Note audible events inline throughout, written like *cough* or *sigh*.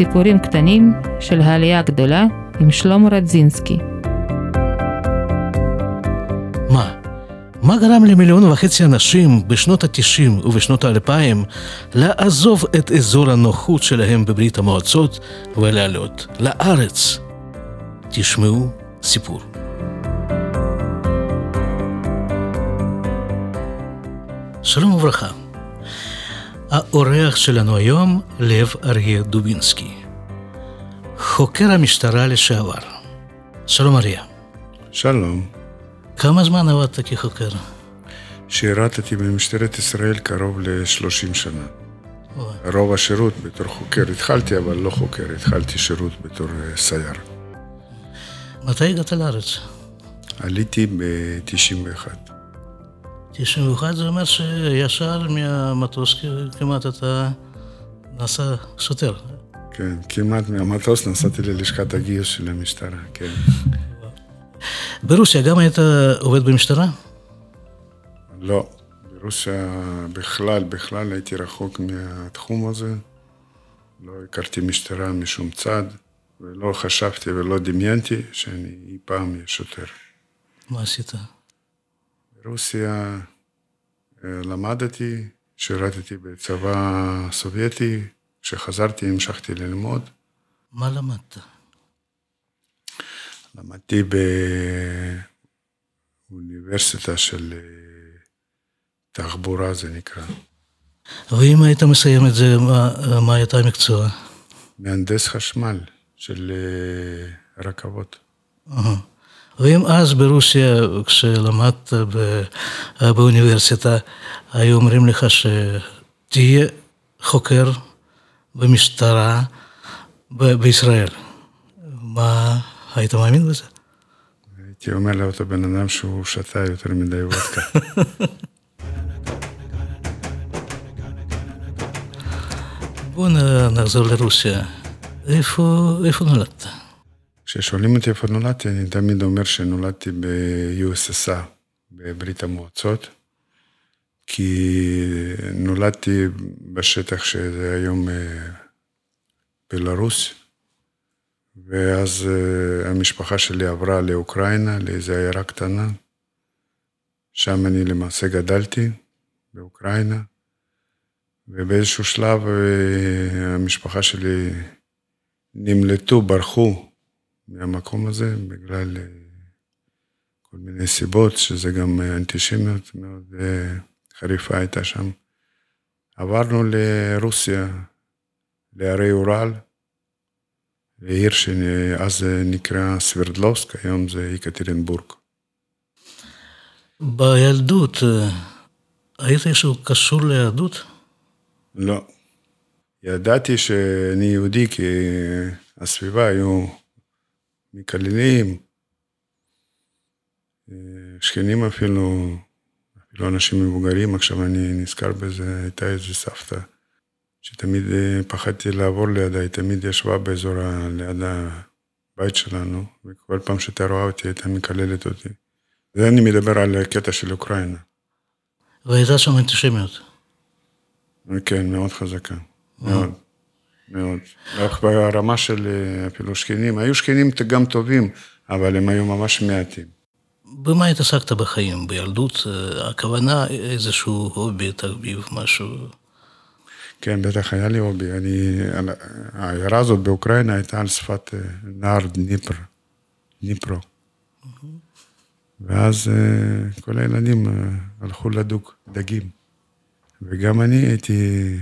סיפורים קטנים של העלייה הגדולה עם שלמה רדזינסקי. מה? מה גרם למיליון וחצי אנשים בשנות ה-90 ובשנות ה-2000 לעזוב את אזור הנוחות שלהם בברית המועצות ולעלות לארץ? תשמעו סיפור. שלום וברכה. האורח שלנו היום, לב אריה דובינסקי, חוקר המשטרה לשעבר. שלום אריה. שלום. כמה זמן עבדת כחוקר? שירתתי במשטרת ישראל קרוב ל-30 שנה. רוב השירות בתור חוקר התחלתי, אבל לא חוקר, התחלתי שירות בתור אה, סייר. מתי הגעת לארץ? עליתי ב-91. 91 זה אומר שישר מהמטוס כמעט אתה נעשה שוטר. כן, כמעט מהמטוס נסעתי ללשכת הגיוס של המשטרה, כן. ברוסיה גם היית עובד במשטרה? לא, ברוסיה בכלל, בכלל הייתי רחוק מהתחום הזה. לא הכרתי משטרה משום צד, ולא חשבתי ולא דמיינתי שאני אי פעם אהיה שוטר. מה עשית? ברוסיה למדתי, שירתתי בצבא סובייטי, כשחזרתי המשכתי ללמוד. מה למדת? למדתי באוניברסיטה של אה, תחבורה, זה נקרא. ואם היית מסיים את זה, מה, מה הייתה המקצוע? מהנדס חשמל של אה, רכבות. ואם אז ברוסיה, כשלמדת באוניברסיטה, היו אומרים לך שתהיה חוקר במשטרה בישראל, מה, היית מאמין בזה? הייתי אומר לאותו בן אדם שהוא שתה יותר מדי וודקה. *laughs* בואו נחזור לרוסיה. איפה, איפה נולדת? כששואלים אותי איפה נולדתי, אני תמיד אומר שנולדתי ב-USSR, בברית המועצות, כי נולדתי בשטח שזה היום אה, בלרוס, ואז אה, המשפחה שלי עברה לאוקראינה, לאיזו עיירה קטנה. שם אני למעשה גדלתי, באוקראינה, ובאיזשהו שלב אה, המשפחה שלי נמלטו, ברחו מהמקום הזה, בגלל אה, כל מיני סיבות, שזה גם אנטישמיות מאוד חריפה הייתה שם. עברנו לרוסיה, לערי אורל, לעיר שאז נקרא סברדלובסק, היום זה יקטרינבורג. בילדות, היית איזשהו קשור ליהדות? לא. ידעתי שאני יהודי כי הסביבה היו מקללים, שכנים אפילו, אפילו אנשים מבוגרים, עכשיו אני נזכר בזה, הייתה איזה סבתא שתמיד פחדתי לעבור לידה, היא תמיד ישבה באזור ליד הבית שלנו, וכל פעם שאתה רואה אותי הייתה מקללת אותי. זה אני מדבר על קטע של אוקראינה. והייתה שם אנטישמיות. כן, מאוד חזקה, מאוד. מאוד. ברמה של אפילו שכנים, היו שכנים גם טובים, אבל הם היו ממש מעטים. במה התעסקת בחיים? בילדות? הכוונה איזשהו הובי, תחביב, משהו? כן, בטח היה לי הובי. אני, העיירה הזאת באוקראינה הייתה על שפת נהר דניפר, דניפרו. ואז כל הילדים הלכו לדוג דגים. וגם אני הייתי,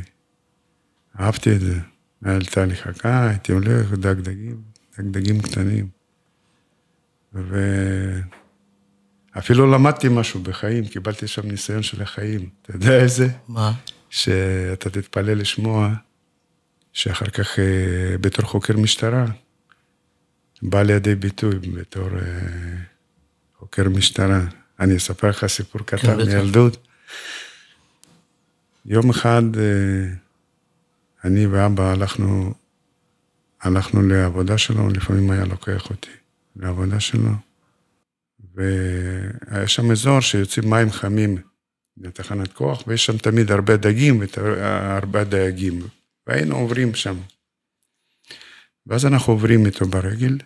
אהבתי את זה. הייתה לי חכה, הייתי הולך, דג דגים, דג דגים קטנים. ואפילו למדתי משהו בחיים, קיבלתי שם ניסיון של החיים. אתה יודע איזה? מה? שאתה תתפלא לשמוע שאחר כך, בתור חוקר משטרה, בא לידי ביטוי בתור חוקר משטרה. אני אספר לך סיפור קטן מילדות. יום אחד, אני ואבא הלכנו, הלכנו לעבודה שלו, לפעמים היה לוקח אותי לעבודה שלו, והיה שם אזור שיוצאים מים חמים לתחנת כוח, ויש שם תמיד הרבה דגים והרבה דייגים, והיינו עוברים שם. ואז אנחנו עוברים איתו ברגל,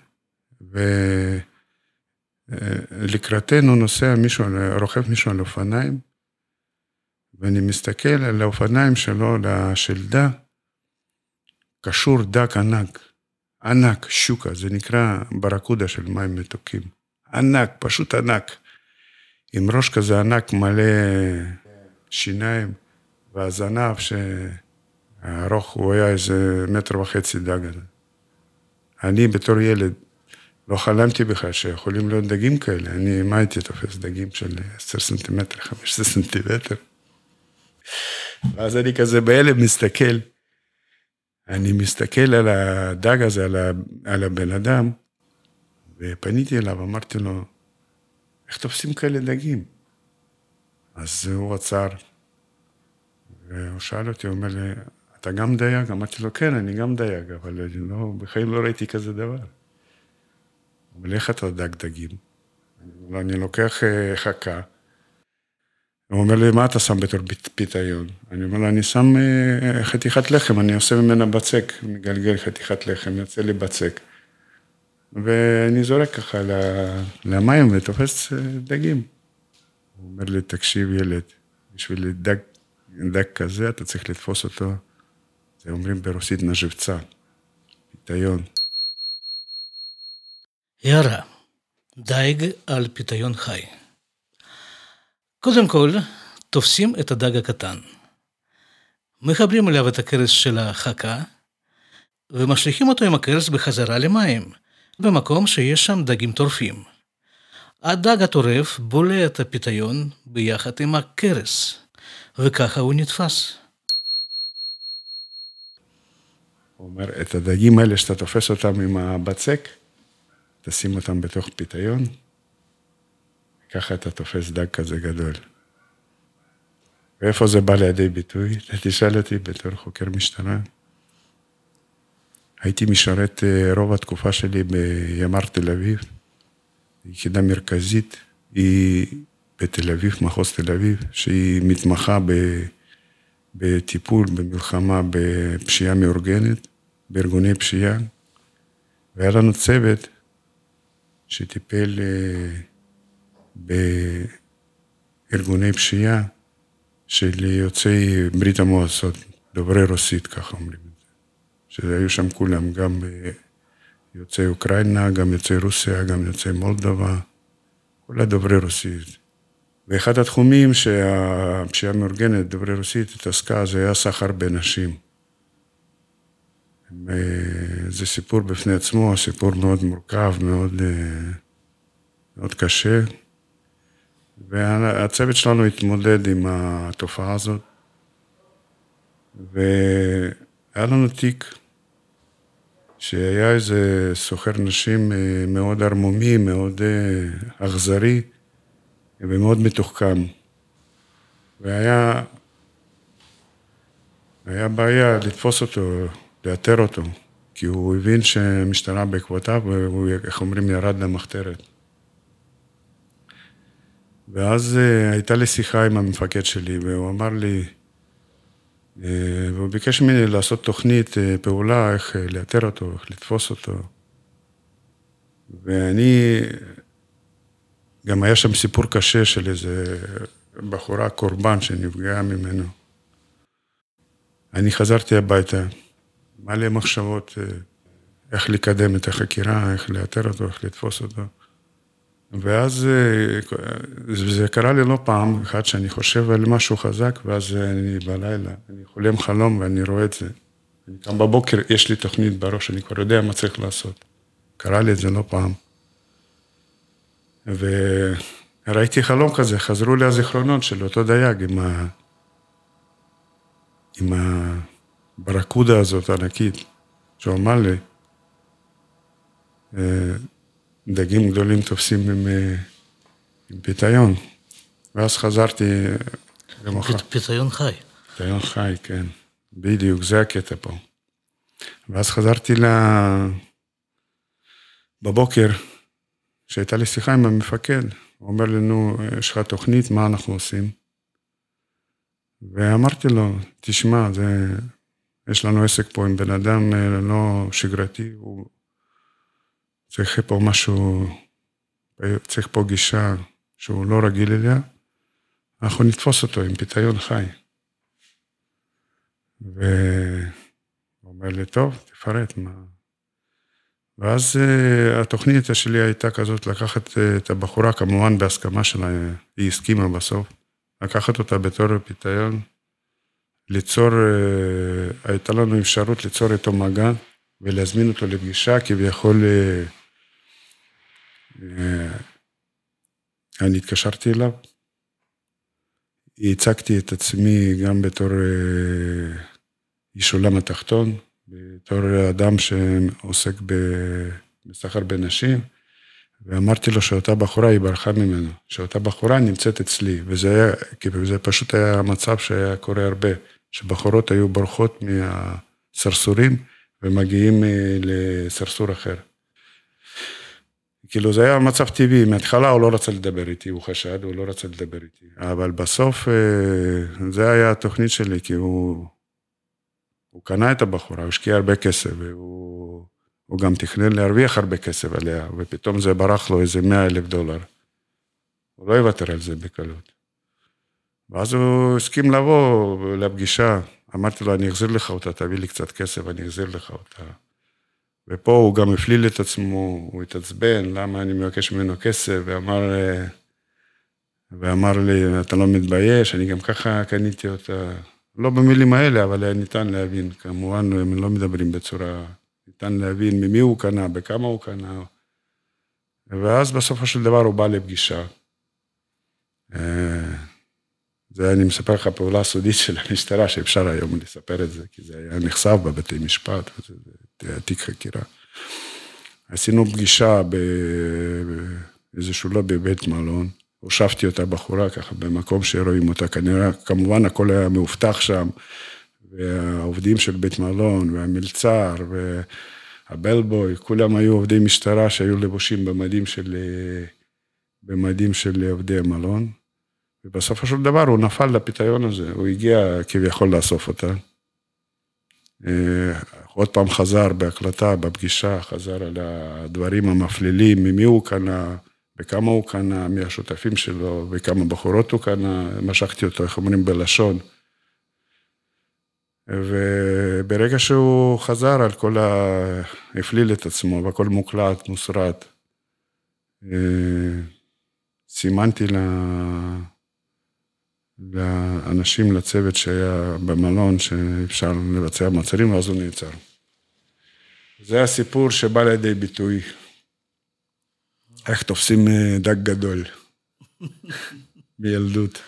ולקראתנו נוסע מישהו, רוכב מישהו על אופניים, ואני מסתכל על האופניים שלו, לשלדה, קשור דק ענק, ענק, שוקה, זה נקרא ברקודה של מים מתוקים. ענק, פשוט ענק. עם ראש כזה ענק מלא שיניים, והזנב שהארוך, הוא היה איזה מטר וחצי דג. אני בתור ילד לא חלמתי בכלל שיכולים להיות דגים כאלה. אני, מה הייתי תופס דגים של 10 סנטימטר, 15 סנטימטר? ואז אני כזה בהלם מסתכל. אני מסתכל על הדג הזה, על, ה, על הבן אדם, ופניתי אליו, אמרתי לו, איך תופסים כאלה דגים? אז הוא עצר, והוא שאל אותי, הוא אומר לי, אתה גם דייג? אמרתי לו, כן, אני גם דייג, אבל אני לא, בחיים לא ראיתי כזה דבר. לי, איך אתה דג דגים? אני לוקח אה, חכה, הוא אומר לי, מה אתה שם בתור פיתיון? אני אומר לו, אני שם אה, חתיכת לחם, אני עושה ממנה בצק, מגלגל חתיכת לחם, יוצא לי בצק. ואני זורק ככה למים ותופס אה, דגים. הוא אומר לי, תקשיב ילד, בשביל דג, דג כזה אתה צריך לתפוס אותו, זה אומרים ברוסית נז'בצה, פיתיון. הערה, דייג על פיתיון חי. קודם כל, תופסים את הדג הקטן. מחברים אליו את הכרס של החכה, ומשליכים אותו עם הכרס בחזרה למים, במקום שיש שם דגים טורפים. הדג הטורף בולע את הפיתיון ביחד עם הכרס, וככה הוא נתפס. הוא אומר, את הדגים האלה שאתה תופס אותם עם הבצק, תשים אותם בתוך פיתיון, ככה אתה תופס דג כזה גדול. ואיפה זה בא לידי ביטוי? אתה תשאל אותי בתור חוקר משטרה. הייתי משרת אה, רוב התקופה שלי בימ"ר תל אביב, יחידה מרכזית, היא בתל אביב, מחוז תל אביב, שהיא מתמחה בטיפול, במלחמה בפשיעה מאורגנת, בארגוני פשיעה, והיה לנו צוות שטיפל אה, בארגוני פשיעה של יוצאי ברית המועצות, דוברי רוסית, ככה אומרים את זה. שהיו שם כולם, גם יוצאי אוקראינה, גם יוצאי רוסיה, גם יוצאי מולדובה, כל הדוברי רוסית. ואחד התחומים שהפשיעה המאורגנת, דוברי רוסית, התעסקה, זה היה סחר בנשים. אה, זה סיפור בפני עצמו, סיפור מאוד מורכב, מאוד, אה, מאוד קשה. והצוות שלנו התמודד עם התופעה הזאת, והיה לנו תיק שהיה איזה סוחר נשים אה, מאוד ערמומי, מאוד אה, אכזרי ומאוד מתוחכם. והיה היה בעיה לתפוס אותו, לאתר אותו, כי הוא הבין שהמשטרה בעקבותיו, והוא, איך אומרים, ירד למחתרת. ואז uh, הייתה לי שיחה עם המפקד שלי, והוא אמר לי, uh, והוא ביקש ממני לעשות תוכנית uh, פעולה, איך לאתר אותו, איך לתפוס אותו. ואני, גם היה שם סיפור קשה של איזה בחורה, קורבן, שנפגעה ממנו. אני חזרתי הביתה, מלא מחשבות איך לקדם את החקירה, איך לאתר אותו, איך לתפוס אותו. ואז אה, זה קרה לי לא פעם אחת שאני חושב על משהו חזק, ואז אני בלילה, אני חולם חלום ואני רואה את זה. אני קם בבוקר, יש לי תוכנית בראש, אני כבר יודע מה צריך לעשות. קרה לי את זה לא פעם. וראיתי חלום כזה, חזרו לי הזיכרונות של אותו דייג עם, ה... עם הברקודה הזאת ענקית, שהוא אמר לי, אה, דגים גדולים תופסים עם, אה, עם פיתיון. ואז חזרתי למחר. פיתיון חי. פיתיון חי, כן. בדיוק, זה הקטע פה. ואז חזרתי ל... בבוקר, כשהייתה לי שיחה עם המפקד, הוא אומר לי, נו, יש לך תוכנית, מה אנחנו עושים? ואמרתי לו, תשמע, זה, יש לנו עסק פה עם בן אדם אה, לא שגרתי, הוא צריך פה משהו, צריך פה גישה שהוא לא רגיל אליה, אנחנו נתפוס אותו עם פיתיון חי. והוא אומר לי, טוב, תפרט מה... ואז uh, התוכנית שלי הייתה כזאת, לקחת uh, את הבחורה, כמובן בהסכמה שלה, היא הסכימה בסוף, לקחת אותה בתור פיתיון, ליצור, uh, הייתה לנו אפשרות ליצור איתו מגע ולהזמין אותו לפגישה, כביכול, אני התקשרתי אליו, הצגתי את עצמי גם בתור uh, איש עולם התחתון, בתור אדם שעוסק בסחר בנשים, ואמרתי לו שאותה בחורה היא ברחה ממנו, שאותה בחורה נמצאת אצלי, וזה היה, כאילו, זה פשוט היה המצב שהיה קורה הרבה, שבחורות היו בורחות מהסרסורים ומגיעים אה, לסרסור אחר. כאילו זה היה מצב טבעי, מההתחלה הוא לא רצה לדבר איתי, הוא חשד, הוא לא רצה לדבר איתי. אבל בסוף אה, זה היה התוכנית שלי, כי הוא הוא קנה את הבחורה, הוא השקיע הרבה כסף, והוא גם תכנן להרוויח הרבה כסף עליה, ופתאום זה ברח לו איזה 100 אלף דולר. הוא לא יוותר על זה בקלות. ואז הוא הסכים לבוא לפגישה, אמרתי לו, אני אחזיר לך אותה, תביא לי קצת כסף, אני אחזיר לך אותה. ופה הוא גם הפליל את עצמו, הוא התעצבן, למה אני מבקש ממנו כסף, ואמר, ואמר לי, אתה לא מתבייש, אני גם ככה קניתי אותה. לא במילים האלה, אבל היה ניתן להבין, כמובן הם לא מדברים בצורה, ניתן להבין ממי הוא קנה, בכמה הוא קנה. ואז בסופו של דבר הוא בא לפגישה. אה, זה אני מספר לך פעולה סודית של המשטרה, שאפשר היום לספר את זה, כי זה היה נחשף בבתי משפט, וזה תיק חקירה. עשינו פגישה באיזשהו לא בבית מלון. הושבתי אותה בחורה ככה במקום שרואים אותה, כנראה, כמובן הכל היה מאובטח שם, והעובדים של בית מלון, והמלצר, והבלבוי, כולם היו עובדי משטרה שהיו לבושים במדים של, במדים של עובדי המלון, ובסופו של דבר הוא נפל לפיתיון הזה, הוא הגיע כביכול לאסוף אותה. אה, עוד פעם חזר בהקלטה, בפגישה, חזר על הדברים המפלילים, ממי הוא קנה, וכמה הוא קנה מהשותפים שלו, וכמה בחורות הוא קנה, משכתי אותו, איך אומרים, בלשון. וברגע שהוא חזר על כל ה... הפליל את עצמו, והכל מוקלט, מוסרט, אה, סימנתי ל... לאנשים, לצוות שהיה במלון, שאפשר לבצע מעצרים, ואז הוא נעצר. זה הסיפור שבא לידי ביטוי איך תופסים אה, דג גדול *laughs* בילדות.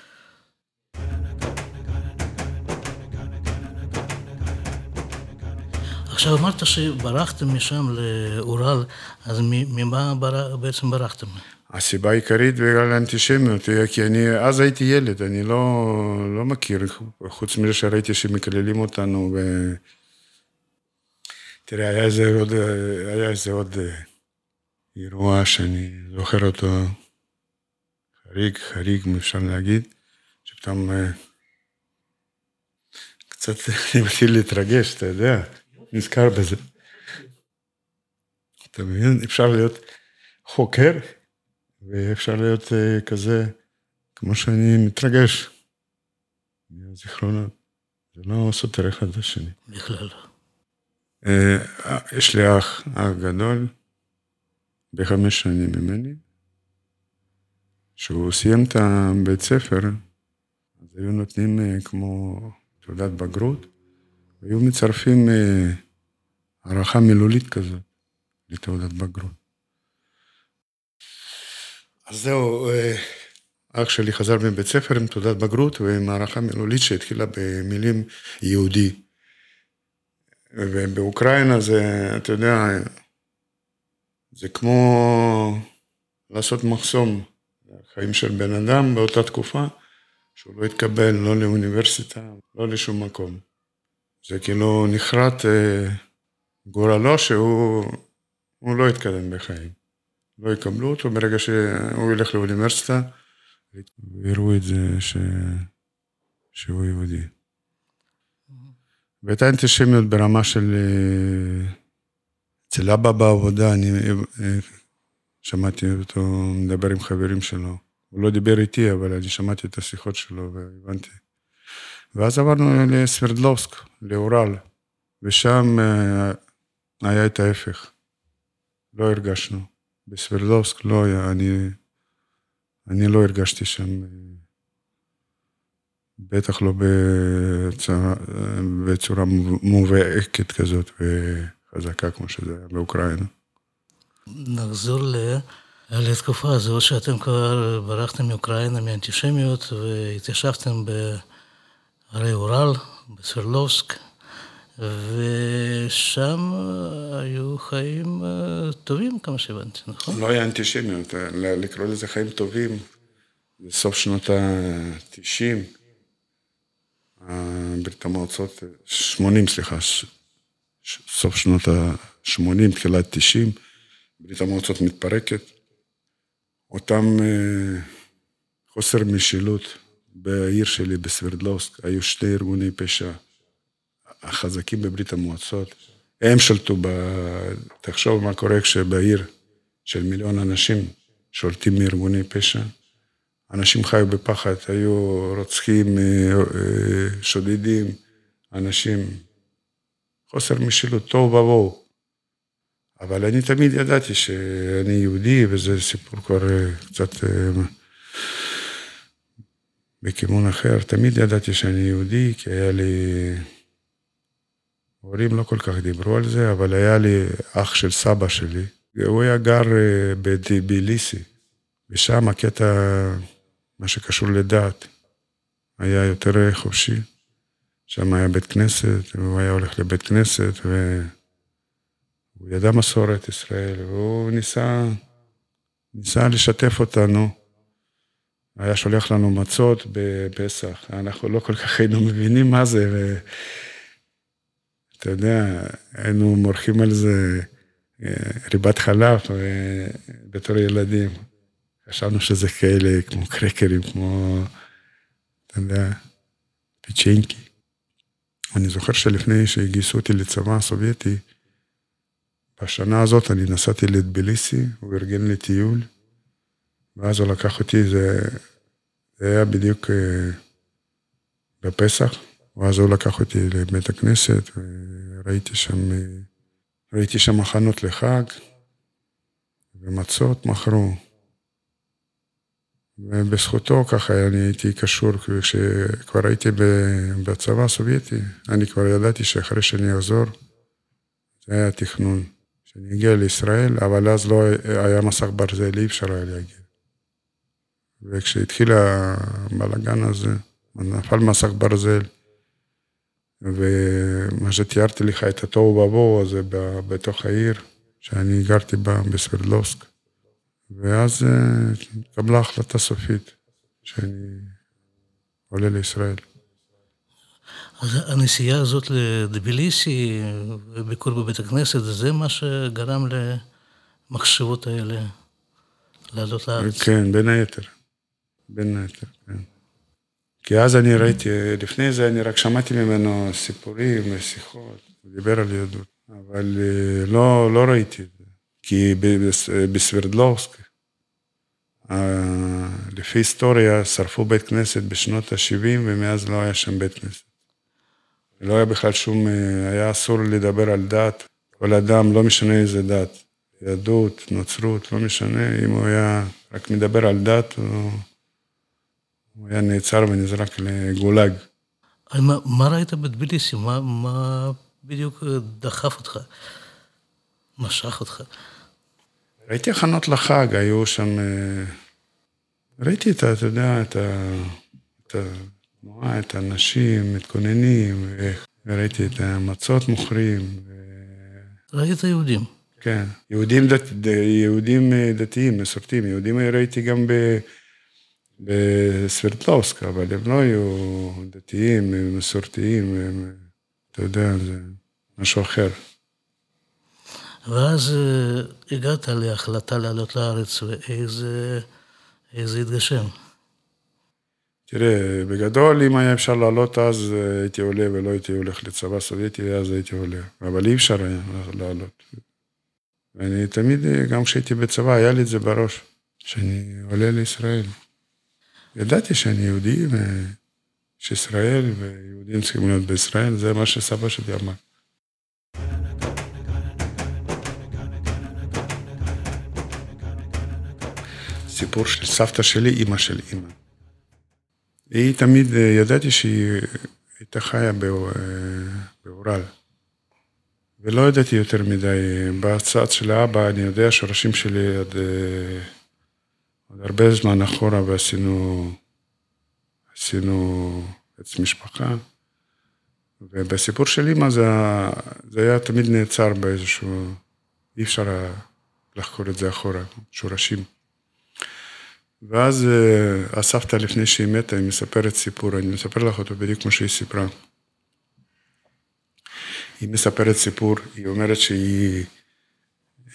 עכשיו אמרת שברחתם משם לאורל, אז ממה בעצם ברחתם? הסיבה העיקרית בגלל האנטישמיות, כי אני אז הייתי ילד, אני לא, לא מכיר, חוץ מזה שראיתי שמקללים אותנו ו... תראה, היה איזה עוד, היה איזה עוד אירוע שאני זוכר אותו חריג, חריג, אם אפשר להגיד, שפתאום אה, קצת *laughs* אני מתחיל להתרגש, אתה יודע, נזכר בזה. אתה מבין? אפשר להיות חוקר, ואפשר להיות אה, כזה, כמו שאני מתרגש. זיכרונות. זה לא סותר אחד את השני. בכלל לא. יש לי אח, אח גדול. בחמש שנים ממני, כשהוא סיים את הבית ספר, אז היו נותנים כמו תעודת בגרות, והיו מצרפים הערכה מילולית כזאת לתעודת בגרות. אז זהו, אה, אח שלי חזר מבית ספר עם תעודת בגרות ועם הערכה מילולית שהתחילה במילים יהודי. ובאוקראינה זה, אתה יודע, זה כמו לעשות מחסום לחיים של בן אדם באותה תקופה, שהוא לא התקבל לא לאוניברסיטה, לא לשום מקום. זה כאילו נחרט אה, גורלו שהוא לא יתקדם בחיים. לא יקבלו אותו ברגע שהוא ילך לאוניברסיטה, ויראו את זה ש... שהוא יהודי. והייתה אנטישמיות ברמה של... אה, אצל אבא בעבודה, אני אה, שמעתי אותו מדבר עם חברים שלו. הוא לא דיבר איתי, אבל אני שמעתי את השיחות שלו והבנתי. ואז עברנו לסברדלובסק, לאורל, ושם אה, היה את ההפך. לא הרגשנו. בסברדלובסק לא היה, אני, אני לא הרגשתי שם, בטח לא בצורה, בצורה מובהקת כזאת וחזקה כמו שזה היה באוקראינה. נחזור ל... לתקופה הזו שאתם כבר ברחתם מאוקראינה, מאנטישמיות, והתיישבתם בערי אורל, בסברלובסק, ושם היו חיים אה, טובים, כמה שהבנתי, נכון? לא היה אנטישמיות, לקרוא לזה חיים טובים, בסוף שנות ה-90, ברית המועצות, 80, סליחה, סוף שנות ה-80, תחילת 90, ברית המועצות מתפרקת. אותם אה, חוסר משילות בעיר שלי, בסברדלובסק, היו שני ארגוני פשע החזקים בברית המועצות. הם שלטו ב... תחשוב מה קורה כשבעיר של מיליון אנשים שולטים מארגוני פשע. אנשים חיו בפחד, היו רוצחים, אה, אה, שודדים, אנשים, חוסר משילות, תוהו ובוהו. אבל אני תמיד ידעתי שאני יהודי, וזה סיפור כבר אה, קצת בכיוון אחר. תמיד ידעתי שאני יהודי, כי היה לי... הורים לא כל כך דיברו על זה, אבל היה לי אח של סבא שלי. הוא היה גר בדיביליסי, ושם הקטע... מה שקשור לדת, היה יותר חופשי. שם היה בית כנסת, והוא היה הולך לבית כנסת, והוא ידע מסורת ישראל, והוא ניסה, ניסה לשתף אותנו. היה שולח לנו מצות בפסח, אנחנו לא כל כך היינו מבינים מה זה, ואתה יודע, היינו מורחים על זה אה, ריבת חלב אה, בתור ילדים. חשבנו שזה כאלה, כמו קרקרים, כמו, אתה יודע, פיצ'ינקי. אני זוכר שלפני שהגייסו אותי לצבא הסובייטי, בשנה הזאת אני נסעתי לטביליסי, הוא ארגן לי טיול, ואז הוא לקח אותי, זה, זה היה בדיוק אה, בפסח, ואז הוא לקח אותי לבית הכנסת, וראיתי שם, ראיתי שם מחנות לחג, ומצות מכרו. ובזכותו ככה אני הייתי קשור, כשכבר הייתי בצבא הסובייטי, אני כבר ידעתי שאחרי שאני אחזור, זה היה תכנון, שאני אגיע לישראל, אבל אז לא היה מסך ברזל, אי אפשר היה להגיע. וכשהתחיל הבלאגן הזה, נפל מסך ברזל, ומה שתיארתי לך, את התוהו ובוהו הזה בתוך העיר, שאני גרתי בה, בסברדלובסק. ואז אה, התקבלה החלטה סופית שאני עולה לישראל. אז הנסיעה הזאת לדביליסי, וביקור בבית הכנסת, זה מה שגרם למחשבות האלה לעלות לארץ. כן, בין היתר. בין היתר. כי אז אני ראיתי, לפני זה אני רק שמעתי ממנו סיפורים ושיחות, הוא דיבר על יהדות, אבל אה, לא, לא ראיתי את זה. כי בסברדלובסק, לפי היסטוריה, שרפו בית כנסת בשנות ה-70 ומאז לא היה שם בית כנסת. לא היה בכלל שום, אה, היה אסור לדבר על דת, כל אדם, לא משנה איזה דת, יהדות, נוצרות, לא משנה, אם הוא היה רק מדבר על דת, הוא, הוא היה נעצר ונזרק לגולאג. מה, מה ראית בטביליסי? מה, מה בדיוק דחף אותך? משך אותך? ראיתי הכנות לחג, היו שם... אה, ראיתי את ה... אתה יודע, את התנועה, את האנשים מתכוננים, וראיתי את המצות מוכרים. ראית יהודים. כן, יהודים, דת, יהודים אה, דתיים, מסורתיים. יהודים ראיתי גם ב... בסברטלובסק, אבל הם לא היו דתיים, הם מסורתיים, הם, אתה יודע, זה משהו אחר. ואז אה, הגעת להחלטה לעלות לארץ, ואיך זה התגשם? תראה, בגדול, אם היה אפשר לעלות אז, אה, הייתי עולה ולא הייתי הולך לצבא סובייטי, אז הייתי עולה. אבל אי אפשר היה לעלות. ואני תמיד, אה, גם כשהייתי בצבא, היה לי את זה בראש, שאני עולה לישראל. ידעתי שאני יהודי, ויש ישראל, ויהודים צריכים להיות בישראל, זה מה שסבא שלי אמר. סיפור של סבתא שלי, אימא של אימא. היא תמיד, אה, ידעתי שהיא הייתה חיה באורל. ולא ידעתי יותר מדי. בצד של האבא, אני יודע שורשים שלי עד, אה, עוד הרבה זמן אחורה, ועשינו עשינו עץ משפחה. ובסיפור של אימא זה, זה היה תמיד נעצר באיזשהו, אי אפשר לחקור את זה אחורה, שורשים. ואז אה, הסבתא לפני שהיא מתה, היא מספרת סיפור, אני מספר לך אותו בדיוק כמו שהיא סיפרה. היא מספרת סיפור, היא אומרת שהיא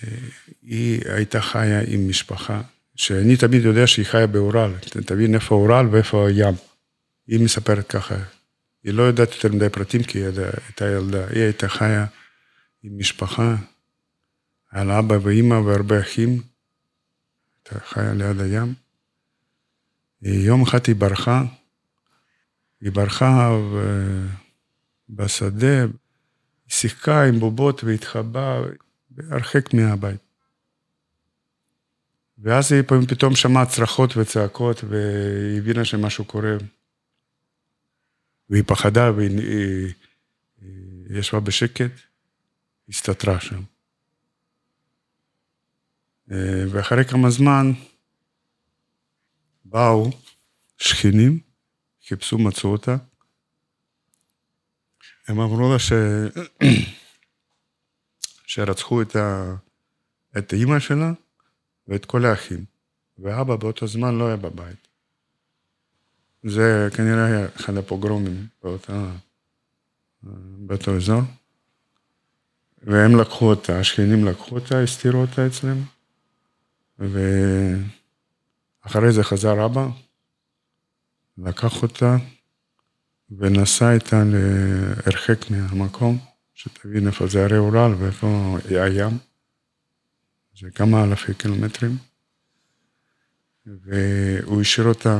אה, היא הייתה חיה עם משפחה, שאני תמיד יודע שהיא חיה באורל, תבין איפה אורל ואיפה הים. היא מספרת ככה, היא לא יודעת יותר מדי פרטים כי היא הייתה ילדה, היא הייתה חיה עם משפחה, לה אבא ואימא והרבה אחים, הייתה חיה ליד הים. יום אחד היא ברחה, היא ברחה בשדה, היא שיחקה עם בובות והתחבאה הרחק מהבית. ואז היא פתאום שמעה צרחות וצעקות והיא הבינה שמשהו קורה. והיא פחדה והיא היא, היא ישבה בשקט, הסתתרה שם. ואחרי כמה זמן באו שכנים, חיפשו, מצאו אותה. הם אמרו לה ש... *coughs* שרצחו את, ה... את האימא שלה ואת כל האחים, ואבא באותו זמן לא היה בבית. זה כנראה היה אחד הפוגרומים באותה, באותו אזור. והם לקחו אותה, השכנים לקחו אותה, הסתירו אותה אצלם, ו... אחרי זה חזר אבא, לקח אותה ונסע איתה להרחק מהמקום, שתבין איפה זה הרי אורל ואיפה הים. זה כמה אלפי קילומטרים. והוא השאיר אותה,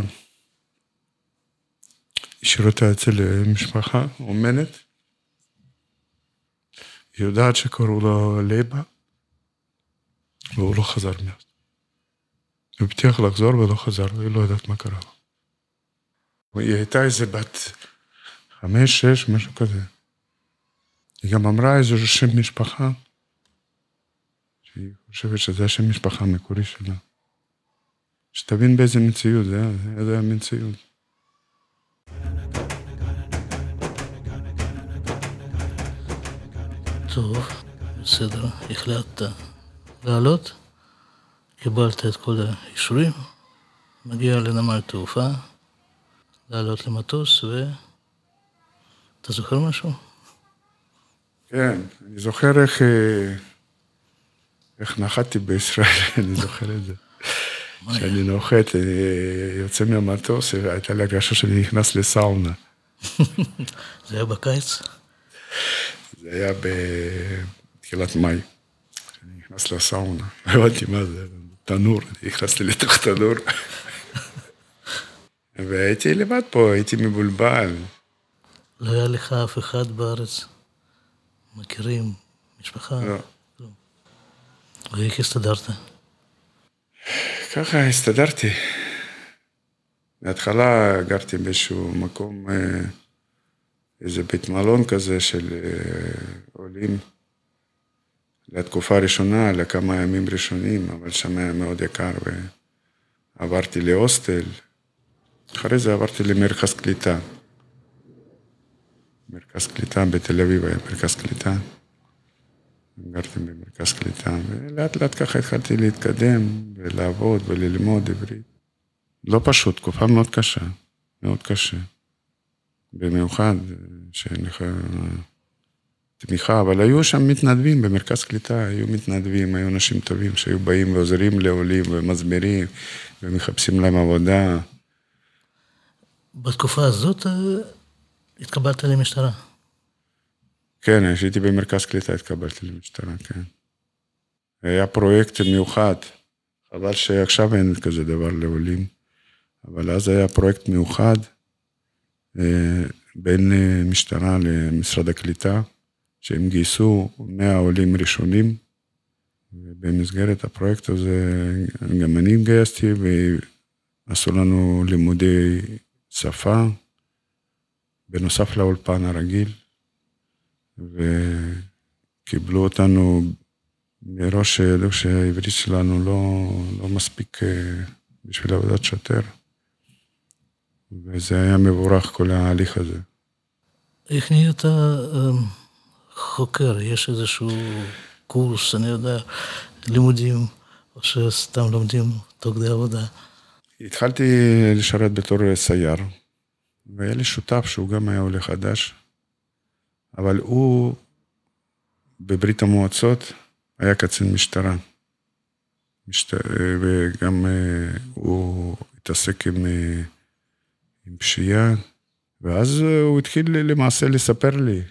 השאיר אותה אצל משפחה אומנת. היא יודעת שקראו לו ליבה, והוא לא חזר מאז. הוא הבטיח לחזור ולא חזר, היא לא יודעת מה קרה לו. היא הייתה איזה בת חמש, שש, משהו כזה. היא גם אמרה איזה שם משפחה, חושבת שזה השם משפחה המקורי שלה. שתבין באיזה מציאות זה היה, זה היה מציאות. טוב, בסדר, החלטת לעלות? קיבלת את כל האישורים, מגיע לנמל תעופה, לעלות למטוס, ו... אתה זוכר משהו? כן, אני זוכר איך, אה, איך נחתתי בישראל, *laughs* אני זוכר את זה. כשאני נוחת, אני יוצא מהמטוס, והייתה לי הרגשה שאני נכנס לסאונה. *laughs* זה היה בקיץ? זה היה בתחילת מאי. אני נכנס לסאונה, *laughs* הבנתי מה זה. תנור, נכנסתי לתוך תנור. והייתי לבד פה, הייתי מבולבל. לא היה לך אף אחד בארץ? מכירים? משפחה? לא. ואיך הסתדרת? ככה הסתדרתי. בהתחלה גרתי באיזשהו מקום, אה, איזה בית מלון כזה של אה, עולים. לתקופה הראשונה, לכמה ימים ראשונים, אבל שם היה מאוד יקר, ועברתי להוסטל. אחרי זה עברתי למרכז קליטה. מרכז קליטה בתל אביב היה מרכז קליטה. גרתי במרכז קליטה, ולאט לאט ככה התחלתי להתקדם ולעבוד וללמוד עברית. לא פשוט, תקופה מאוד קשה, מאוד קשה. במיוחד שנכ... תמיכה, אבל היו שם מתנדבים במרכז קליטה, היו מתנדבים, היו אנשים טובים שהיו באים ועוזרים לעולים ומסבירים ומחפשים להם עבודה. בתקופה הזאת אה, התקבלת למשטרה. כן, כשהייתי במרכז קליטה התקבלתי למשטרה, כן. היה פרויקט מיוחד, חבל שעכשיו אין כזה דבר לעולים, אבל אז היה פרויקט מיוחד אה, בין אה, משטרה למשרד הקליטה, שהם גייסו 100 עולים ראשונים, ובמסגרת הפרויקט הזה גם אני התגייסתי, ועשו לנו לימודי שפה, בנוסף לאולפן הרגיל, וקיבלו אותנו מראש שידעו שהעברית שלנו לא, לא מספיק אה, בשביל עבודת שוטר. וזה היה מבורך, כל ההליך הזה. איך נהיית אה, חוקר? יש איזשהו קורס, אני יודע, לימודים, או שסתם לומדים תוך כדי עבודה? התחלתי לשרת בתור סייר, והיה לי שותף שהוא גם היה עולה חדש, אבל הוא בברית המועצות היה קצין משטרה. משט... וגם אה, הוא התעסק עם, אה, עם פשיעה, ואז הוא התחיל למעשה לספר לי,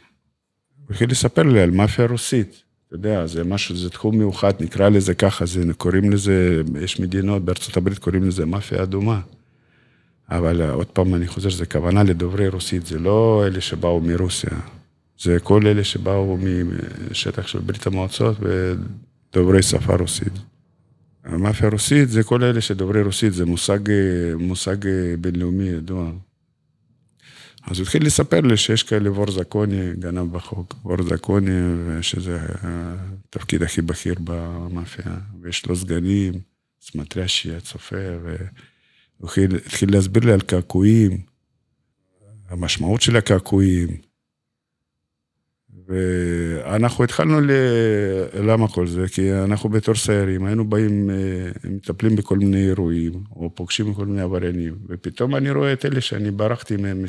הוא התחיל לספר לי על מאפיה רוסית. אתה יודע, זה משהו, זה תחום מיוחד, נקרא לזה ככה, זה, קוראים לזה, יש מדינות בארצות הברית קוראים לזה מאפיה אדומה. אבל עוד פעם, אני חוזר, זה כוונה לדוברי רוסית, זה לא אלה שבאו מרוסיה. זה כל אלה שבאו משטח של ברית המועצות ודוברי שפה רוסית. המאפיה הרוסית זה כל אלה שדוברי רוסית, זה מושג, מושג בינלאומי ידוע. אז הוא התחיל לספר לי שיש כאלה וור זקוני, גנב בחוק, וור זקוני, שזה התפקיד הכי בכיר במאפיה, ויש לו סגנים, סמטרשי, הצופה, והוא התחיל להסביר לי על קעקועים, המשמעות של הקעקועים. ואנחנו התחלנו ל... למה כל זה? כי אנחנו בתור סיירים, היינו באים, אה, מטפלים בכל מיני אירועים, או פוגשים בכל מיני עבריינים, ופתאום אני רואה את אלה שאני ברחתי מהם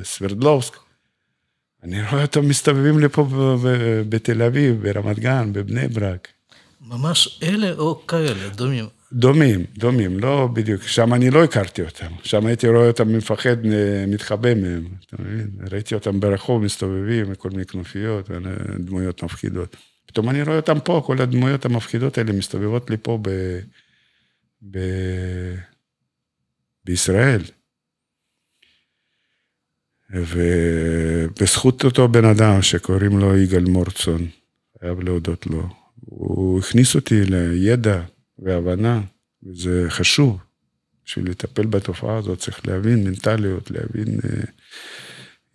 מסוורדלובסק, אני רואה אותם מסתובבים לפה בתל אביב, ברמת גן, בבני ברק. ממש אלה או כאלה, דומים? דומים, דומים, לא בדיוק, שם אני לא הכרתי אותם, שם הייתי רואה אותם מפחד, מתחבא מהם, אתה מבין? ראיתי אותם ברחוב מסתובבים, כל מיני כנופיות, דמויות מפחידות. פתאום אני רואה אותם פה, כל הדמויות המפחידות האלה מסתובבות לי פה ב... ב... בישראל. ובזכות אותו בן אדם שקוראים לו יגאל מורצון, חייב להודות לו, הוא הכניס אותי לידע. והבנה, וזה חשוב. בשביל לטפל בתופעה הזאת צריך להבין מנטליות, להבין... אה,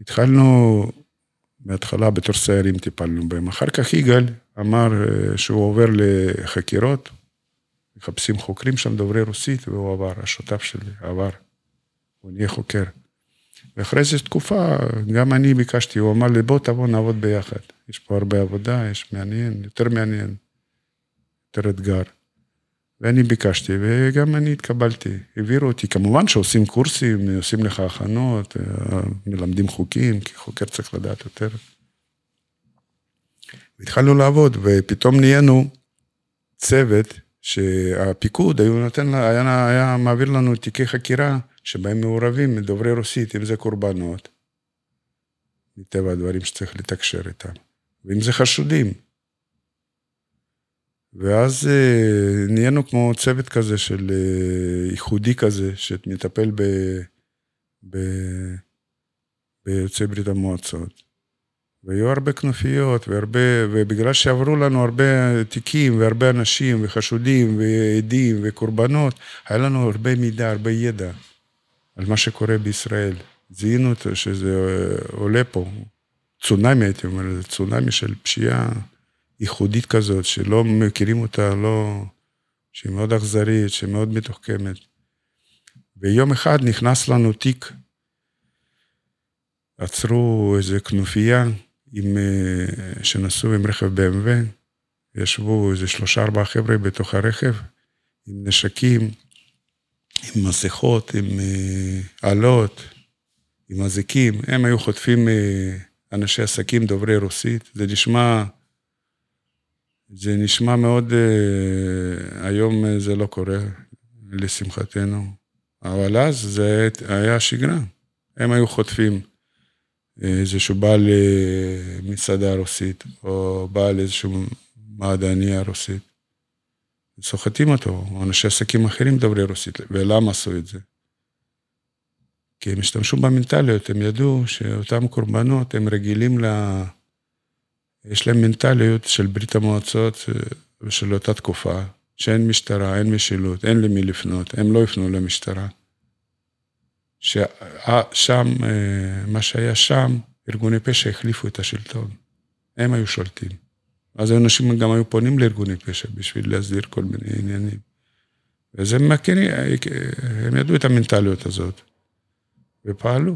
התחלנו מההתחלה בתור סיירים טיפלנו בהם. אחר כך יגאל אמר אה, שהוא עובר לחקירות, מחפשים חוקרים שם דוברי רוסית, והוא עבר, השותף שלי עבר, הוא נהיה חוקר. ואחרי איזו תקופה, גם אני ביקשתי, הוא אמר לי, בוא תבוא נעבוד ביחד. יש פה הרבה עבודה, יש מעניין, יותר מעניין, יותר אתגר. ואני ביקשתי, וגם אני התקבלתי. העבירו אותי, כמובן שעושים קורסים, עושים לך הכנות, מלמדים חוקים, כי חוקר צריך לדעת יותר. והתחלנו לעבוד, ופתאום נהיינו צוות שהפיקוד היו נותן, היה, היה מעביר לנו תיקי חקירה שבהם מעורבים מדוברי רוסית, אם זה קורבנות, מטבע הדברים שצריך לתקשר איתם, ואם זה חשודים. ואז אה, נהיינו כמו צוות כזה של אה, ייחודי כזה, שמטפל ב, ב, ביוצאי ברית המועצות. והיו הרבה כנופיות, והרבה, ובגלל שעברו לנו הרבה תיקים, והרבה אנשים, וחשודים, ועדים, וקורבנות, היה לנו הרבה מידע, הרבה ידע על מה שקורה בישראל. זיהינו שזה אה, עולה פה. צונאמי, הייתי אומר, צונאמי של פשיעה. ייחודית כזאת, שלא מכירים אותה, לא... שהיא מאוד אכזרית, שהיא מאוד מתוחכמת. ויום אחד נכנס לנו תיק, עצרו איזה כנופיה עם, אה, שנסעו עם רכב BMW, ישבו איזה שלושה ארבעה חבר'ה בתוך הרכב, עם נשקים, עם מסכות, עם אה, אלות, עם אזיקים, הם היו חוטפים אה, אנשי עסקים דוברי רוסית, זה נשמע זה נשמע מאוד, אה, היום אה, זה לא קורה, לשמחתנו. אבל אז זה היה שגרה. הם היו חוטפים איזשהו בעל אה, מסעדה רוסית, או בעל איזשהו מעדניה רוסית. סוחטים אותו, או אנשי עסקים אחרים דוברי רוסית. ולמה עשו את זה? כי הם השתמשו במנטליות, הם ידעו שאותם קורבנות, הם רגילים ל... יש להם מנטליות של ברית המועצות ושל אותה תקופה, שאין משטרה, אין משילות, אין למי לפנות, הם לא יפנו למשטרה. ששם, אה, מה שהיה שם, ארגוני פשע החליפו את השלטון. הם היו שולטים. אז האנשים גם היו פונים לארגוני פשע בשביל להסדיר כל מיני עניינים. וזה מכירים, הם ידעו את המנטליות הזאת, ופעלו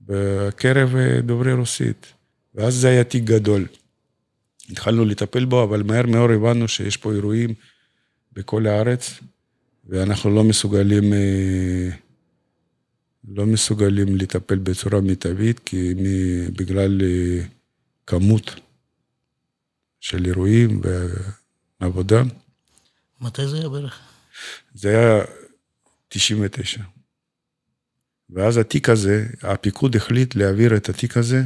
בקרב אה, דוברי רוסית. ואז זה היה תיק גדול. התחלנו לטפל בו, אבל מהר מאוד הבנו שיש פה אירועים בכל הארץ, ואנחנו לא מסוגלים, אה, לא מסוגלים לטפל בצורה מיטבית, כי בגלל אה, כמות של אירועים ועבודה. מתי זה היה בערך? זה היה 99. ואז התיק הזה, הפיקוד החליט להעביר את התיק הזה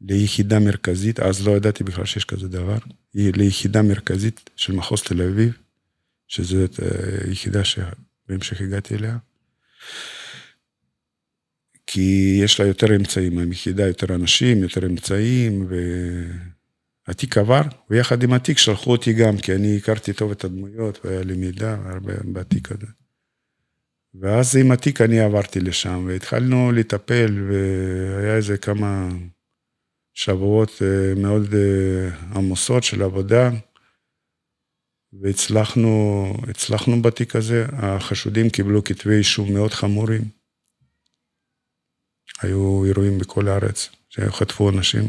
ליחידה מרכזית, אז לא ידעתי בכלל שיש כזה דבר, היא ליחידה מרכזית של מחוז תל אביב, שזו אה, יחידה שבהמשך הגעתי אליה. כי יש לה יותר אמצעים, היחידה יותר אנשים, יותר אמצעים, והתיק עבר, ויחד עם התיק שלחו אותי גם, כי אני הכרתי טוב את הדמויות, והיה לי מידע הרבה בתיק הזה. ואז עם התיק אני עברתי לשם, והתחלנו לטפל, והיה איזה כמה שבועות אה, מאוד אה, עמוסות של עבודה, והצלחנו, הצלחנו בתיק הזה, החשודים קיבלו כתבי אישום מאוד חמורים. היו אירועים בכל הארץ שחטפו אנשים.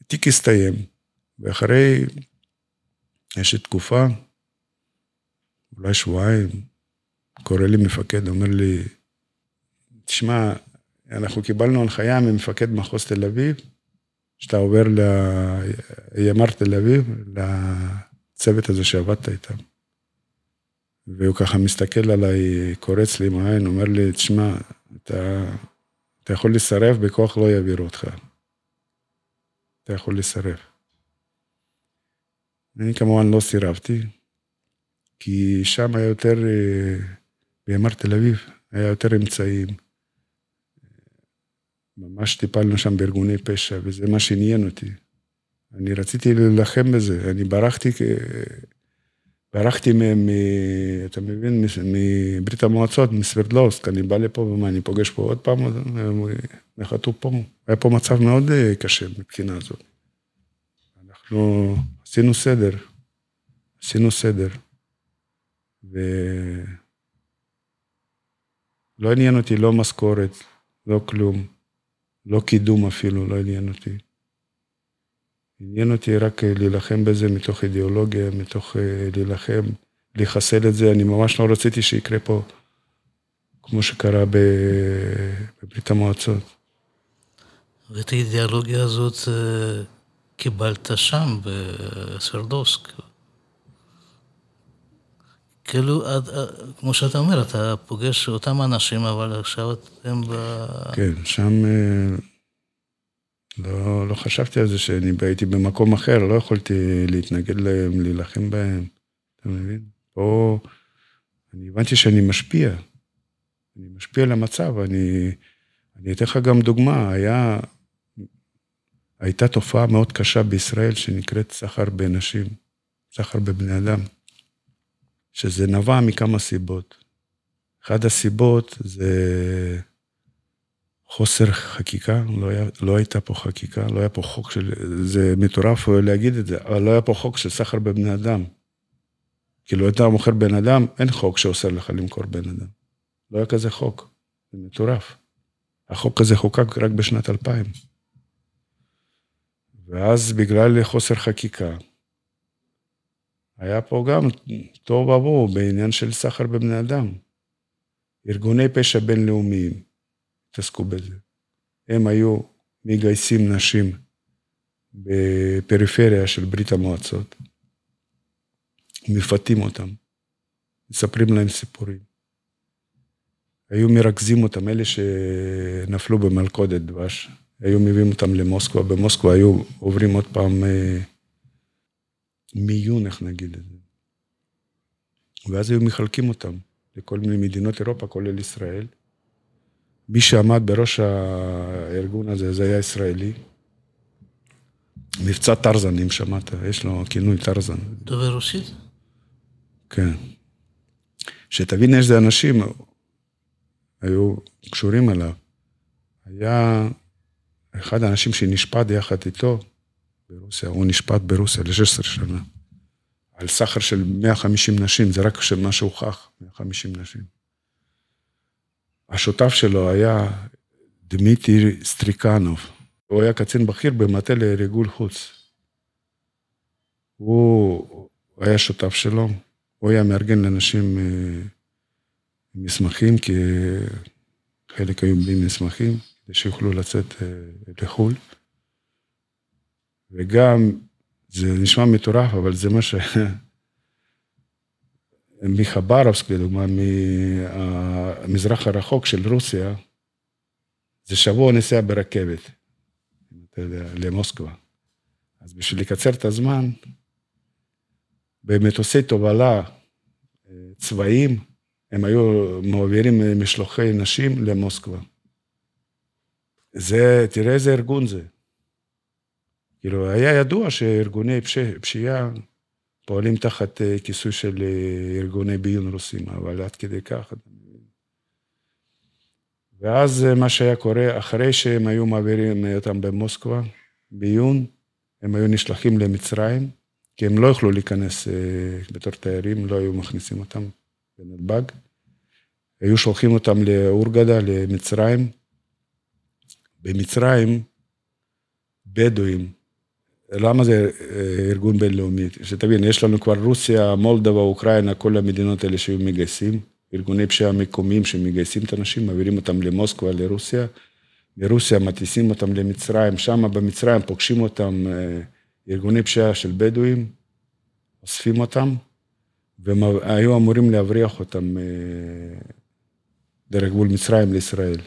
התיק הסתיים, ואחרי, יש תקופה, אולי שבועיים, קורא לי מפקד, אומר לי, תשמע, אנחנו קיבלנו הנחיה ממפקד מחוז תל אביב, שאתה עובר לימ"ר תל אביב, לצוות הזה שעבדת איתם. והוא ככה מסתכל עליי, קורץ לי עם העין, אומר לי, תשמע, אתה, אתה יכול לסרב, בכוח לא יעבירו אותך. אתה יכול לסרב. אני כמובן לא סירבתי, כי שם היה יותר, אה, בימ"ר תל אביב, היה יותר אמצעים. ממש טיפלנו שם בארגוני פשע, וזה מה שעניין אותי. אני רציתי להילחם בזה, אני ברחתי, ברחתי מ... מ אתה מבין, מברית המועצות, מסברדלוסק, אני בא לפה, ומה, אני פוגש פה עוד פעם, נחתו פה. היה פה מצב מאוד אה, קשה מבחינה הזאת. אנחנו עשינו סדר, עשינו סדר, ולא עניין אותי לא משכורת, לא כלום. לא קידום אפילו, לא עניין אותי. עניין אותי רק אה, להילחם בזה מתוך אידיאולוגיה, מתוך אה, להילחם, לחסל את זה. אני ממש לא רציתי שיקרה פה כמו שקרה בברית המועצות. ואת האידיאולוגיה הזאת אה, קיבלת שם, בסרדוסק. כאילו, כמו שאתה אומר, אתה פוגש אותם אנשים, אבל עכשיו אתם ב... כן, שם אה, לא, לא חשבתי על זה שאני הייתי במקום אחר, לא יכולתי להתנגד להם, להילחם בהם, אתה מבין? פה אני הבנתי שאני משפיע. אני משפיע על המצב, אני... אני אתן לך גם דוגמה, היה... הייתה תופעה מאוד קשה בישראל שנקראת סחר בנשים, סחר בבני אדם. שזה נבע מכמה סיבות. אחת הסיבות זה חוסר חקיקה, לא, היה, לא הייתה פה חקיקה, לא היה פה חוק של, זה מטורף להגיד את זה, אבל לא היה פה חוק של סחר בבני אדם. כאילו, אתה מוכר בן אדם, אין חוק שאוסר לך למכור בן אדם. לא היה כזה חוק, זה מטורף. החוק הזה חוקק רק בשנת 2000. ואז בגלל חוסר חקיקה, היה פה גם תוהו ובוהו בעניין של סחר בבני אדם. ארגוני פשע בינלאומיים התעסקו בזה. הם היו מגייסים נשים בפריפריה של ברית המועצות, מפתים אותם, מספרים להם סיפורים. היו מרכזים אותם, אלה שנפלו במלכודת דבש, היו מביאים אותם למוסקבה, במוסקבה היו עוברים עוד פעם אה, מיון, איך נגיד את זה. ואז היו מחלקים אותם לכל מיני מדינות אירופה, כולל ישראל. מי שעמד בראש הארגון הזה, זה היה ישראלי. מבצע טרזן, אם שמעת, יש לו כינוי טרזן. דובר רוסית? כן. שתבין איזה אנשים היו קשורים אליו. היה אחד האנשים שנשפט יחד איתו ברוסיה, הוא נשפט ברוסיה ל-16 שנה. על סחר של 150 נשים, זה רק מה שהוכח, 150 נשים. השותף שלו היה דמיטרי סטריקנוב. הוא היה קצין בכיר במטה לריגול חוץ. הוא היה שותף שלו, הוא היה מארגן לאנשים אה, מסמכים, כי חלק היו בלי מסמכים, כדי שיוכלו לצאת אה, לחו"ל. וגם, זה נשמע מטורף, אבל זה מה ש... *laughs* מחברובסק, לדוגמה, מהמזרח הרחוק של רוסיה, זה שבוע נסיעה ברכבת, אתה יודע, למוסקבה. אז בשביל לקצר את הזמן, במטוסי תובלה אה, צבאיים, הם היו מעבירים משלוחי נשים למוסקבה. זה, תראה איזה ארגון זה. כאילו, היה ידוע שארגוני פשיעה פועלים תחת אה, כיסוי של אה, ארגוני ביון רוסים, אבל עד כדי כך. ואז אה, מה שהיה קורה, אחרי שהם היו מעבירים אותם במוסקבה, ביון, הם היו נשלחים למצרים, כי הם לא יכלו להיכנס בתור תיירים, לא היו מכניסים אותם בנתב"ג. היו שולחים אותם לאורגדה, למצרים. במצרים, בדואים, למה זה אה, ארגון בינלאומי? שתבין, יש לנו כבר רוסיה, מולדובה, אוקראינה, כל המדינות האלה שהיו מגייסים, ארגוני פשיעה מקומיים שמגייסים את האנשים, מעבירים אותם למוסקבה, לרוסיה, מרוסיה מטיסים אותם למצרים, שם במצרים פוגשים אותם אה, ארגוני פשיעה של בדואים, אוספים אותם, והם היו אמורים להבריח אותם אה, דרך גבול מצרים לישראל.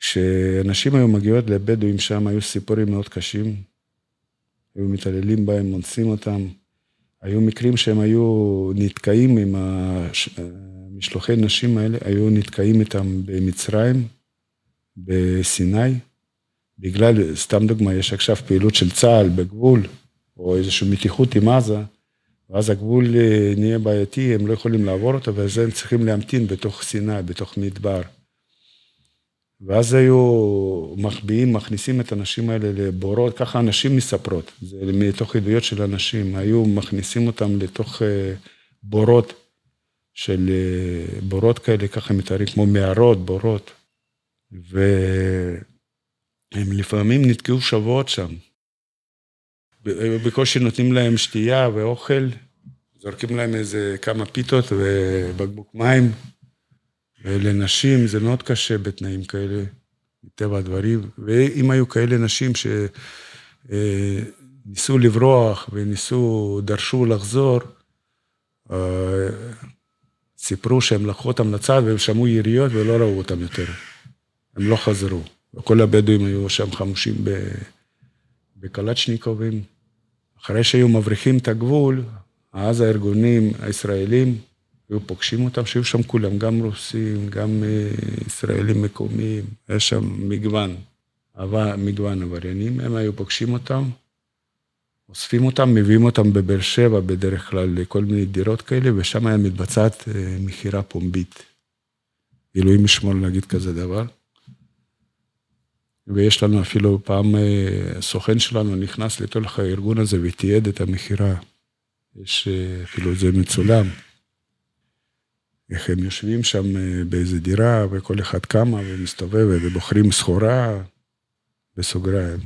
כשאנשים היו מגיעות לבדואים שם, היו סיפורים מאוד קשים. היו מתעללים בהם, אונסים אותם. היו מקרים שהם היו נתקעים עם המשלוחי נשים האלה, היו נתקעים איתם במצרים, בסיני, בגלל, סתם דוגמה, יש עכשיו פעילות של צה"ל בגבול, או איזושהי מתיחות עם עזה, ואז הגבול אה, נהיה בעייתי, הם לא יכולים לעבור אותו, ואז הם צריכים להמתין בתוך סיני, בתוך מדבר. ואז היו מחביאים, מכניסים את הנשים האלה לבורות, ככה הנשים מספרות, זה מתוך עדויות של אנשים, היו מכניסים אותם לתוך אה, בורות של אה, בורות כאלה, ככה מתארים כמו מערות, בורות, והם לפעמים נתקעו שבועות שם. בקושי נותנים להם שתייה ואוכל, זורקים להם איזה כמה פיתות ובקבוק מים. ולנשים זה מאוד קשה בתנאים כאלה, מטבע הדברים. ואם היו כאלה נשים שניסו לברוח וניסו, דרשו לחזור, אה, סיפרו שהם לקחו אותם לצד והם שמעו יריות ולא ראו אותם יותר. הם לא חזרו. וכל הבדואים היו שם חמושים בקלצ'ניקובים. אחרי שהיו מבריחים את הגבול, אז הארגונים הישראלים היו פוגשים אותם, שהיו שם כולם, גם רוסים, גם אה, ישראלים מקומיים, היה שם מגוון, מגוון עבריינים, הם היו פוגשים אותם, אוספים אותם, מביאים אותם בבאר שבע בדרך כלל לכל מיני דירות כאלה, ושם היה מתבצעת אה, מכירה פומבית. אלוהים ישמור להגיד כזה דבר. ויש לנו אפילו פעם, אה, סוכן שלנו נכנס לתוך הארגון הזה ותיעד את המכירה. יש אפילו זה מצולם. איך הם יושבים שם אה, באיזה דירה, וכל אחד קמה ומסתובב ובוחרים סחורה בסוגריים.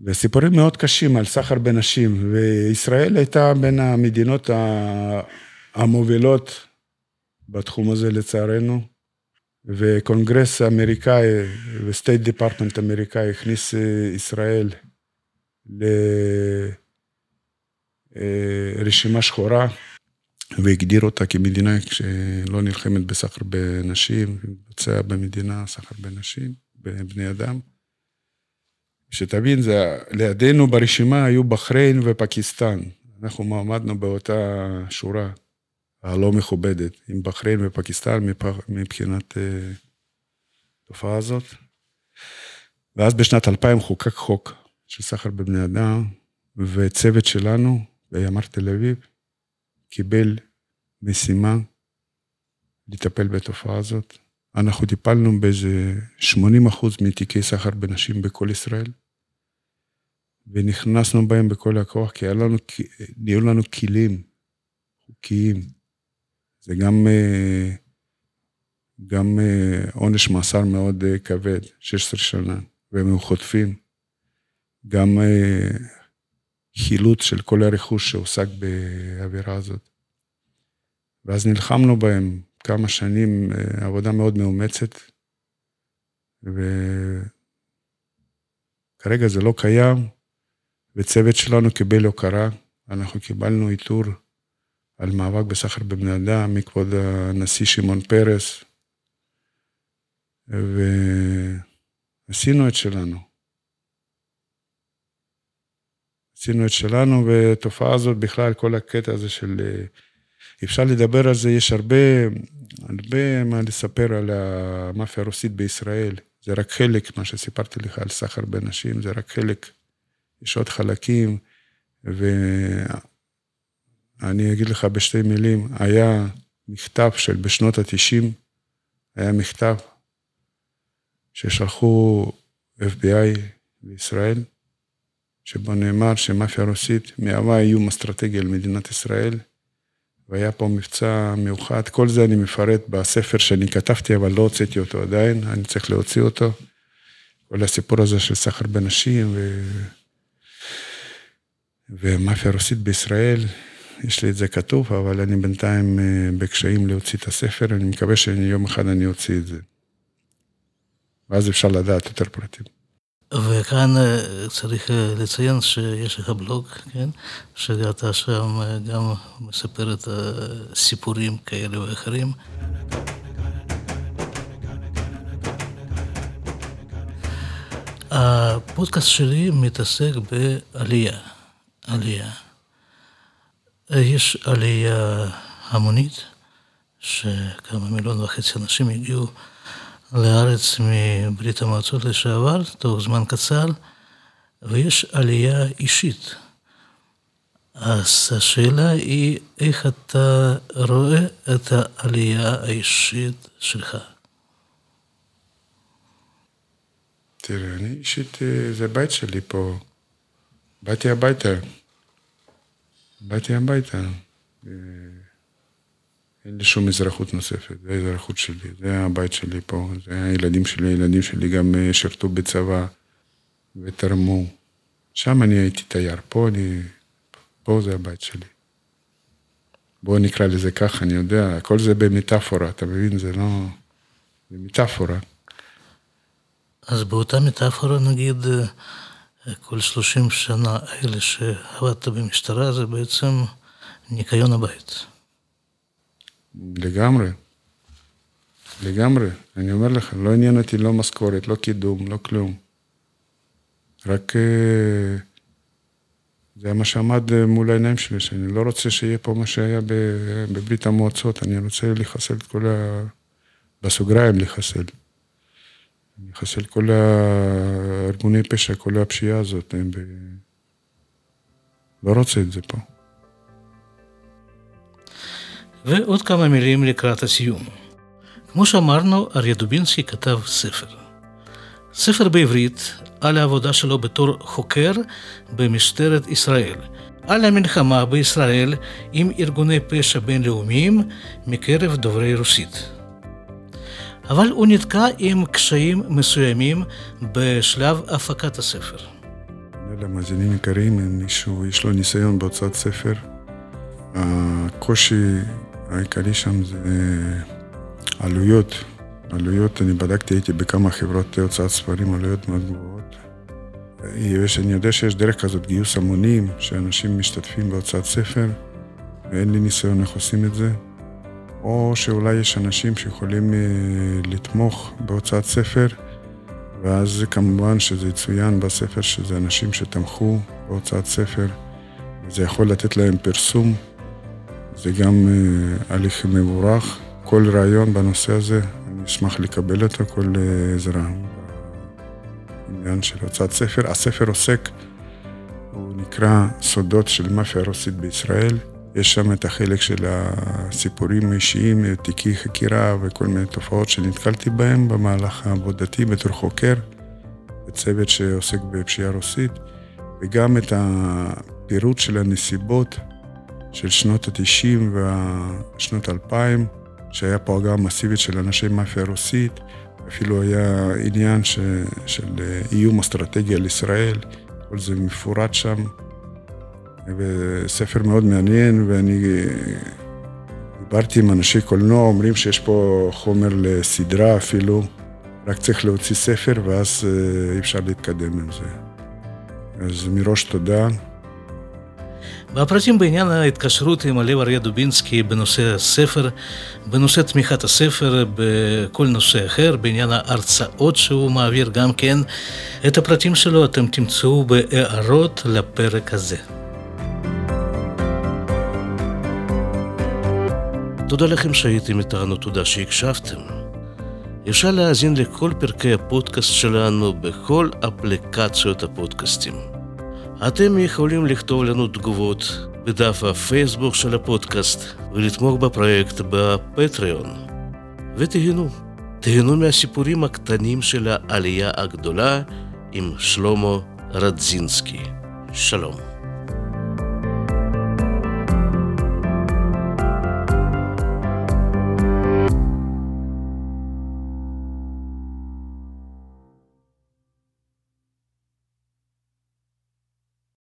וסיפורים מאוד קשים על סחר בנשים, וישראל הייתה בין המדינות המובילות בתחום הזה לצערנו, וקונגרס אמריקאי ו State Department אמריקאי הכניס אה, ישראל לרשימה אה, שחורה. והגדיר אותה כמדינה שלא נלחמת בסחר בנשים, מבצע במדינה סחר בנשים, בבני אדם. שתבין, זה, לידינו ברשימה היו בחריין ופקיסטן. אנחנו מעמדנו באותה שורה הלא מכובדת, עם בחריין ופקיסטן מבחינת התופעה אה, הזאת. ואז בשנת 2000 חוקק חוק של סחר בבני אדם, וצוות שלנו בימ"ר תל אביב קיבל משימה לטפל בתופעה הזאת. אנחנו טיפלנו באיזה 80 אחוז מתיקי סחר בנשים בכל ישראל, ונכנסנו בהם בכל הכוח, כי לנו, נהיו לנו כלים חוקיים. זה גם, אה, גם אה, עונש מאסר מאוד אה, כבד, 16 שנה, והם חוטפים. גם חילוץ של כל הרכוש שהושג בעבירה הזאת. ואז נלחמנו בהם כמה שנים, אה, עבודה מאוד מאומצת, וכרגע זה לא קיים, וצוות שלנו קיבל הוקרה, אנחנו קיבלנו עיטור על מאבק בסחר בבני אדם מכבוד הנשיא שמעון פרס, ועשינו את שלנו. עשינו את שלנו, והתופעה הזאת בכלל, כל הקטע הזה של... אה, אפשר לדבר על זה, יש הרבה, הרבה מה לספר על המאפיה הרוסית בישראל. זה רק חלק, מה שסיפרתי לך על סחר בנשים, זה רק חלק. יש עוד חלקים, ואני אגיד לך בשתי מילים, היה מכתב של בשנות ה-90, היה מכתב ששלחו FBI לישראל, שבו נאמר שמאפיה רוסית מהווה איום אסטרטגי על מדינת ישראל, והיה פה מבצע מיוחד. כל זה אני מפרט בספר שאני כתבתי, אבל לא הוצאתי אותו עדיין, אני צריך להוציא אותו. כל הסיפור הזה של סחר בנשים ו... ומאפיה רוסית בישראל, יש לי את זה כתוב, אבל אני בינתיים אה, בקשיים להוציא את הספר, אני מקווה שיום אחד אני אוציא את זה. ואז אפשר לדעת יותר פרטים. וכאן אה, צריך אה, לציין שיש לך בלוג, כן? שאתה שם אה, גם מספר את הסיפורים כאלה ואחרים. הפודקאסט שלי מתעסק בעלייה, עלייה. יש עלייה המונית, שכמה מיליון וחצי אנשים הגיעו לארץ מברית המועצות לשעבר, תוך זמן קצר, ויש עלייה אישית. אז השאלה היא, איך אתה רואה את העלייה האישית שלך? תראה, אני אישית, אה, זה בית שלי פה. באתי הביתה. באתי הביתה. אין לי שום אזרחות נוספת, זה האזרחות שלי, זה הבית שלי פה, זה הילדים שלי, הילדים שלי גם אה, שירתו בצבא ותרמו. שם אני הייתי תייר, פה אני, פה זה הבית שלי. בואו נקרא לזה ככה, אני יודע, הכל זה במטאפורה, אתה מבין? זה לא... זה מטאפורה. אז באותה מטאפורה, נגיד, אה, כל 30 שנה האלה שעבדת במשטרה, זה בעצם ניקיון הבית. לגמרי. לגמרי. אני אומר לך, לא עניין אותי לא משכורת, לא קידום, לא כלום. רק אה, זה מה שעמד אה, מול העיניים שלי, שאני לא רוצה שיהיה פה מה שהיה בברית המועצות, אני רוצה לחסל את כל ה... בסוגריים לחסל. אחסל כל הארגוני פשע, כל הפשיעה הזאת. ב... לא רוצה את זה פה. ועוד כמה מילים לקראת הסיום. כמו שאמרנו, אריה דובינסקי כתב ספר. ספר בעברית על העבודה שלו בתור חוקר במשטרת ישראל, על המלחמה בישראל עם ארגוני פשע בינלאומיים מקרב דוברי רוסית. אבל הוא נתקע עם קשיים מסוימים בשלב הפקת הספר. למאזינים יקרים, אם מישהו יש לו ניסיון בהוצאת ספר, הקושי העיקרי שם זה עלויות. עלויות, אני בדקתי, הייתי בכמה חברות הוצאת ספרים, עלויות מאוד גבוהות. יש, אני יודע שיש דרך כזאת, גיוס המונים, שאנשים משתתפים בהוצאת ספר, ואין לי ניסיון איך עושים את זה, או שאולי יש אנשים שיכולים אה, לתמוך בהוצאת ספר, ואז כמובן שזה יצוין בספר שזה אנשים שתמכו בהוצאת ספר, וזה יכול לתת להם פרסום, זה גם אה, הליך מבורך. כל רעיון בנושא הזה, אני אשמח לקבל אותו, כל אה, עזרה בעניין של הוצאת ספר. הספר עוסק, הוא נקרא סודות של מאפיה רוסית בישראל. יש שם את החלק של הסיפורים האישיים, תיקי חקירה וכל מיני תופעות שנתקלתי בהן במהלך עבודתי בתור חוקר, בצוות שעוסק בפשיעה רוסית, וגם את הפירוט של הנסיבות של שנות ה-90 ושנות ה-2000, שהיה פה הגעה מסיבית של אנשי מאפיה רוסית, אפילו היה עניין ש, של איום אסטרטגי על ישראל, כל זה מפורט שם. וספר מאוד מעניין, ואני דיברתי עם אנשי קולנוע, אומרים שיש פה חומר לסדרה אפילו, רק צריך להוציא ספר ואז אה, אפשר להתקדם עם זה. אז מראש תודה. והפרטים בעניין ההתקשרות עם הלב אריה דובינסקי בנושא הספר, בנושא תמיכת הספר, בכל נושא אחר, בעניין ההרצאות שהוא מעביר גם כן, את הפרטים שלו אתם תמצאו בהערות לפרק הזה. תודה לכם שהייתם איתנו, תודה שהקשבתם. אפשר להאזין לכל פרקי הפודקאסט שלנו בכל אפליקציות הפודקאסטים. אתם יכולים לכתוב לנו תגובות בדף הפייסבוק של הפודקאסט ולתמוך בפרויקט בפטריון. ותהנו, תהנו מהסיפורים הקטנים של העלייה הגדולה עם שלמה רדזינסקי. שלום.